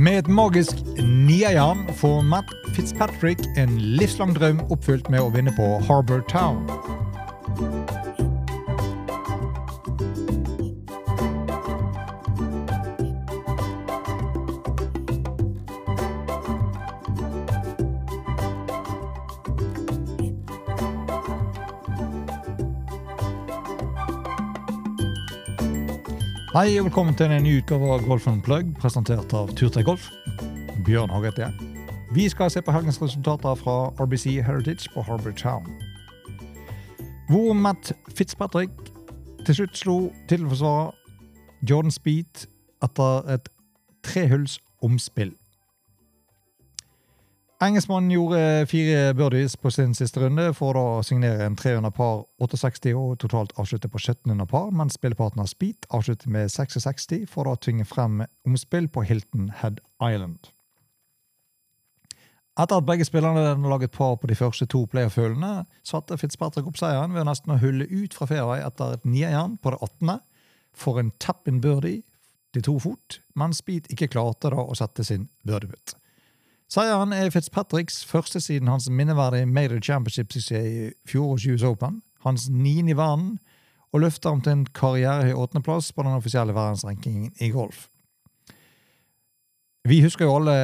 Med et magisk niajern får Matt Fitzpatrick en livslang drøm oppfylt med å vinne på Harbour Town. Hei og velkommen til en ny utgave av Golf Plug, presentert av Turtøy Golf. Bjørn Hage heter jeg. Vi skal se på helgens resultater fra RBC Heritage på Harbour Town. Hvor Matt Fitzpatrick til slutt slo tittelforsvarer Jordan Speed etter et trehulls omspill. Engelskmannen gjorde fire birdies på sin siste runde for å signere en 300 par 68 og totalt avslutte på 1700 par, mens spillepartner Speed avsluttet med 66 for å tvinge frem omspill på Hilton Head Island. Etter at begge spillerne hadde laget par på de første to playoff-hullene, satte Fitzpatrick opp seieren ved nesten å hulle ut fra fairway etter et niejern på det 18. for en tap-in birdie til to fot, mens Speed ikke klarte da å sette sin birdieputt. Seieren er Fitzpatricks første siden hans minneverdige Major Championship-suksess i fjorårets US Open, hans niende i verden, og løfter ham til en karrierehøy åttendeplass på den offisielle verdensrankingen i golf. Vi husker jo alle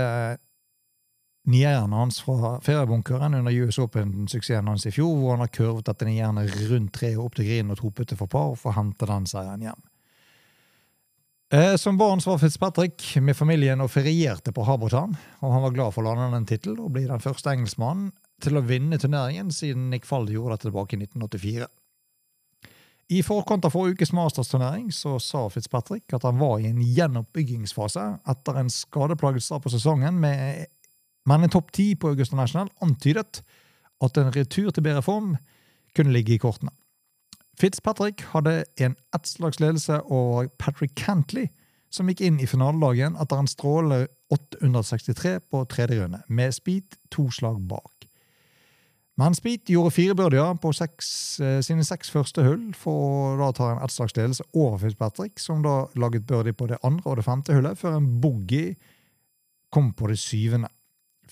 nieren hans fra feriebunkeren under US Open-suksessen hans i fjor, hvor han har kurvet dette nierne rundt treet opp til grinen og to putter for par for å hente den seieren hjem. Eh, som barn var Fitzpatrick med familien og ferierte på Habertan, og han var glad for å lande en tittel og bli den første engelskmannen til å vinne turneringen siden Nick Fald gjorde det tilbake i 1984. I forkant av forrige ukes Masters-turnering så sa Fitzpatrick at han var i en gjenoppbyggingsfase etter en skadeplaget start på sesongen, med, men en topp ti på Augusta National antydet at en retur til bedre form kunne ligge i kortene. Fitzpatrick hadde en ettslagsledelse ledelse og Patrick Cantley, som gikk inn i finaledagen etter en stråle 863 på tredje runde, med Speed to slag bak. Men Speed gjorde fire birdier på seks, eh, sine seks første hull for å da ta en ettslagsledelse over Fitzpatrick, som da laget birdie på det andre og det femte hullet, før en boogie kom på det syvende.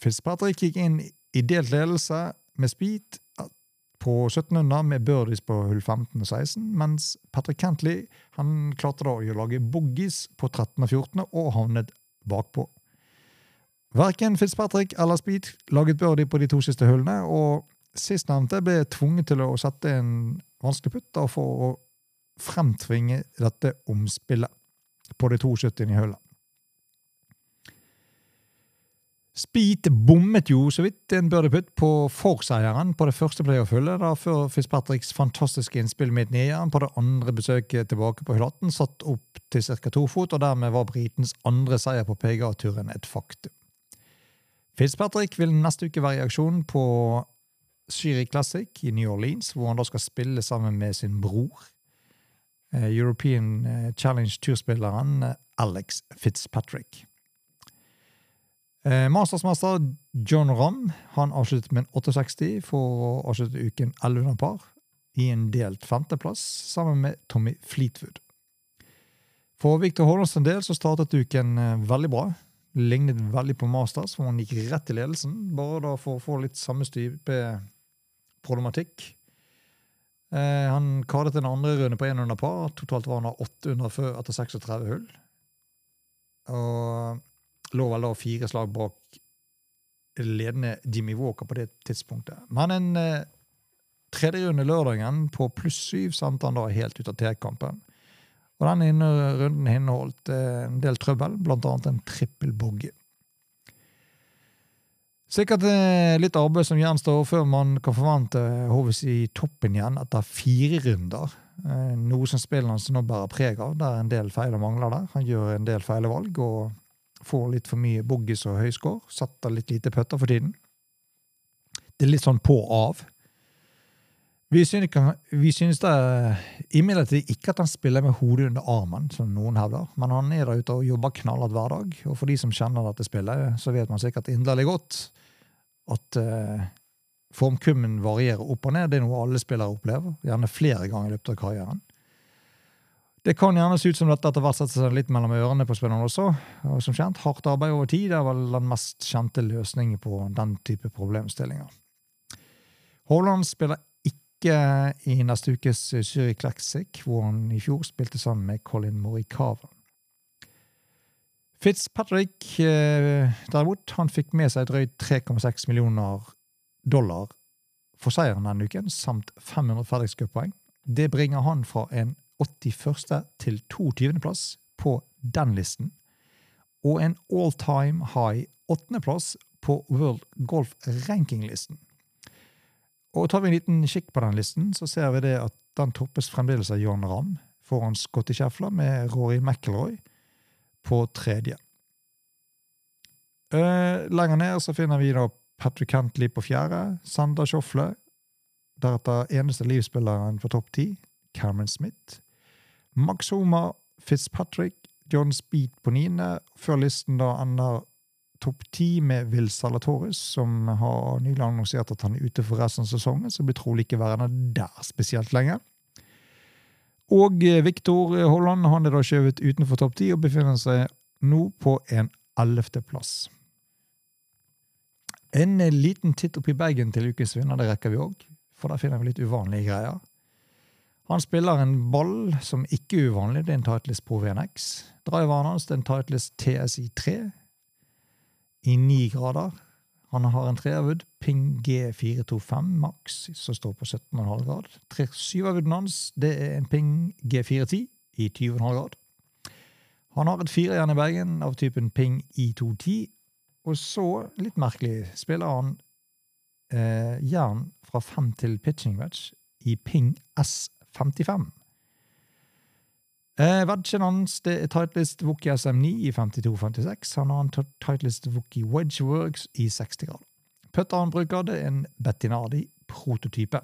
Fitzpatrick gikk inn i delt ledelse med Speed på 1700 med birdies på hull 15 og 16, mens Patrick Cantley han klarte da å lage boogies på 13 og 14 og havnet bakpå. Verken Fitzpatrick eller Speed laget birdie på de to siste hullene, og sistnevnte ble tvunget til å sette en vanskelig putt for å fremtvinge dette omspillet på de to 70 i hullet. Speed bommet jo så vidt en birdieputt på forseieren på det første playoff-hullet, før Fitzpatricks fantastiske innspill med nedjern på det andre besøket tilbake på hull 18 satt opp til ca. to fot, og dermed var britens andre seier på PGA-turen et faktum. Fitzpatrick vil neste uke være i aksjon på Syri Classic i New Orleans, hvor han da skal spille sammen med sin bror, eh, European eh, Challenge Tour-spilleren eh, Alex Fitzpatrick. Eh, Mastersmester John Ramm han avsluttet med en 68 for å avslutte uken 1100 par i en delt femteplass sammen med Tommy Fleetwood. For Victor Hollands del så startet uken eh, veldig bra. Lignet veldig på Masters, hvor han gikk rett i ledelsen. Bare da for å få litt samme type problematikk. Eh, han kadet en andre runde på 100 par. Totalt var han 800 før etter 36 hull. Og lå vel da fire slag bak ledende Jimmy Walker på det tidspunktet. Men en eh, tredje runde lørdagen på pluss syv sendte han da helt ut av T-kampen. Og den runden inneholdt eh, en del trøbbel, annet en trippel bogey. Sikkert eh, litt arbeid som gjenstår før man kan forvente Hovis i toppen igjen etter fire runder. Eh, noe som spilleren nå bærer preg av. Det er en del feil og mangler der. Han gjør en del feile valg. og Får litt for mye boggies og høyskår. Setter litt lite putter for tiden. Det er litt sånn på og av. Vi synes, vi synes det imidlertid ikke at han spiller med hodet under armen, som noen hevder. Men han er der ute og jobber knallhardt hver dag. Og for de som kjenner dette spillet, så vet man sikkert inderlig godt at uh, formkummen varierer opp og ned. Det er noe alle spillere opplever, gjerne flere ganger i løpet av karrieren. Det kan gjerne se ut som dette etter hvert setter seg litt mellom ørene på spillerne også. Og som kjent, hardt arbeid over tid er vel den mest kjente løsningen på den type problemstillinger. Haaland spiller ikke i neste ukes Zürich Classic, hvor han i fjor spilte sammen med Colin Morikawa. Fitzpatrick eh, derimot, han fikk med seg drøyt 3,6 millioner dollar for seieren denne uken, samt 500 ferdighetscuppoeng. Det bringer han fra en 81. til 22.-plass på den listen, og en all time high åttendeplass på World Golf Ranking-listen. Og Tar vi en liten kikk på den listen, så ser vi det at den toppes fremdeles av John Ramm foran Scotty Scheffler med Rory McIlroy på tredje. Uh, lenger ned så finner vi da Patrick Cantley på fjerde, Sander Schofle, deretter eneste livsspilleren på topp ti, Cameron Smith, Max Homa, Fitzpatrick, John Speed på niende, før listen da ender topp ti med Will Salatoris, som har nylig annonsert at han er ute for resten av sesongen, så blir trolig ikke værende der spesielt lenge. Og eh, Viktor Holland han er da skjøvet utenfor topp ti og befinner seg nå på en ellevteplass. En liten titt opp i Bergen til ukens vinner, det rekker vi òg, for der finner vi litt uvanlige greier. Han spiller en ball som ikke er uvanlig, det er en Titleist Pro VNX. Driveren hans er en Titleist TSI 3 i ni grader. Han har en treavud Ping G425 Max som står på 17,5 grad. Syvavuden hans det er en Ping G410 i 20,5 grad. Han har et firejern i Bergen av typen Ping I210. Og så, litt merkelig, spiller han eh, jern fra 5 til pitching match i Ping S 55. Eh, Wedgen hans det Titleist Wookie SM9 i 52-56. Han har en Titleist Wookie Wedgeworks i 60 grader. Putter han bruker, det en Bettinardi-prototype.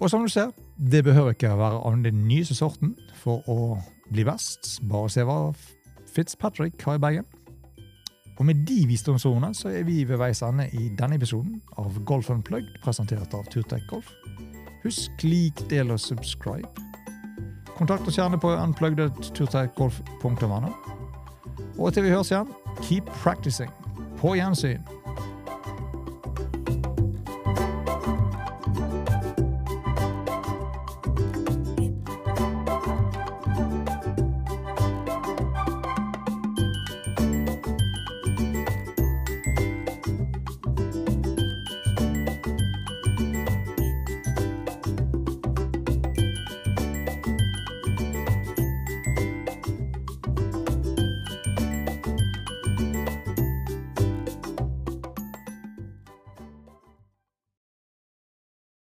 Og som du ser, det behøver ikke være av den nyeste sorten for å bli best. Bare se hva Fitzpatrick har i bagen. Og med de visdomsordene så er vi ved veis ende i denne episoden av Golf Unplugged, presentert av Turtek Golf. Husk lik, del og subscribe. Kontakt oss gjerne på unplugged.turtekgolf.no. Og til vi høres igjen, keep practicing. På gjensyn.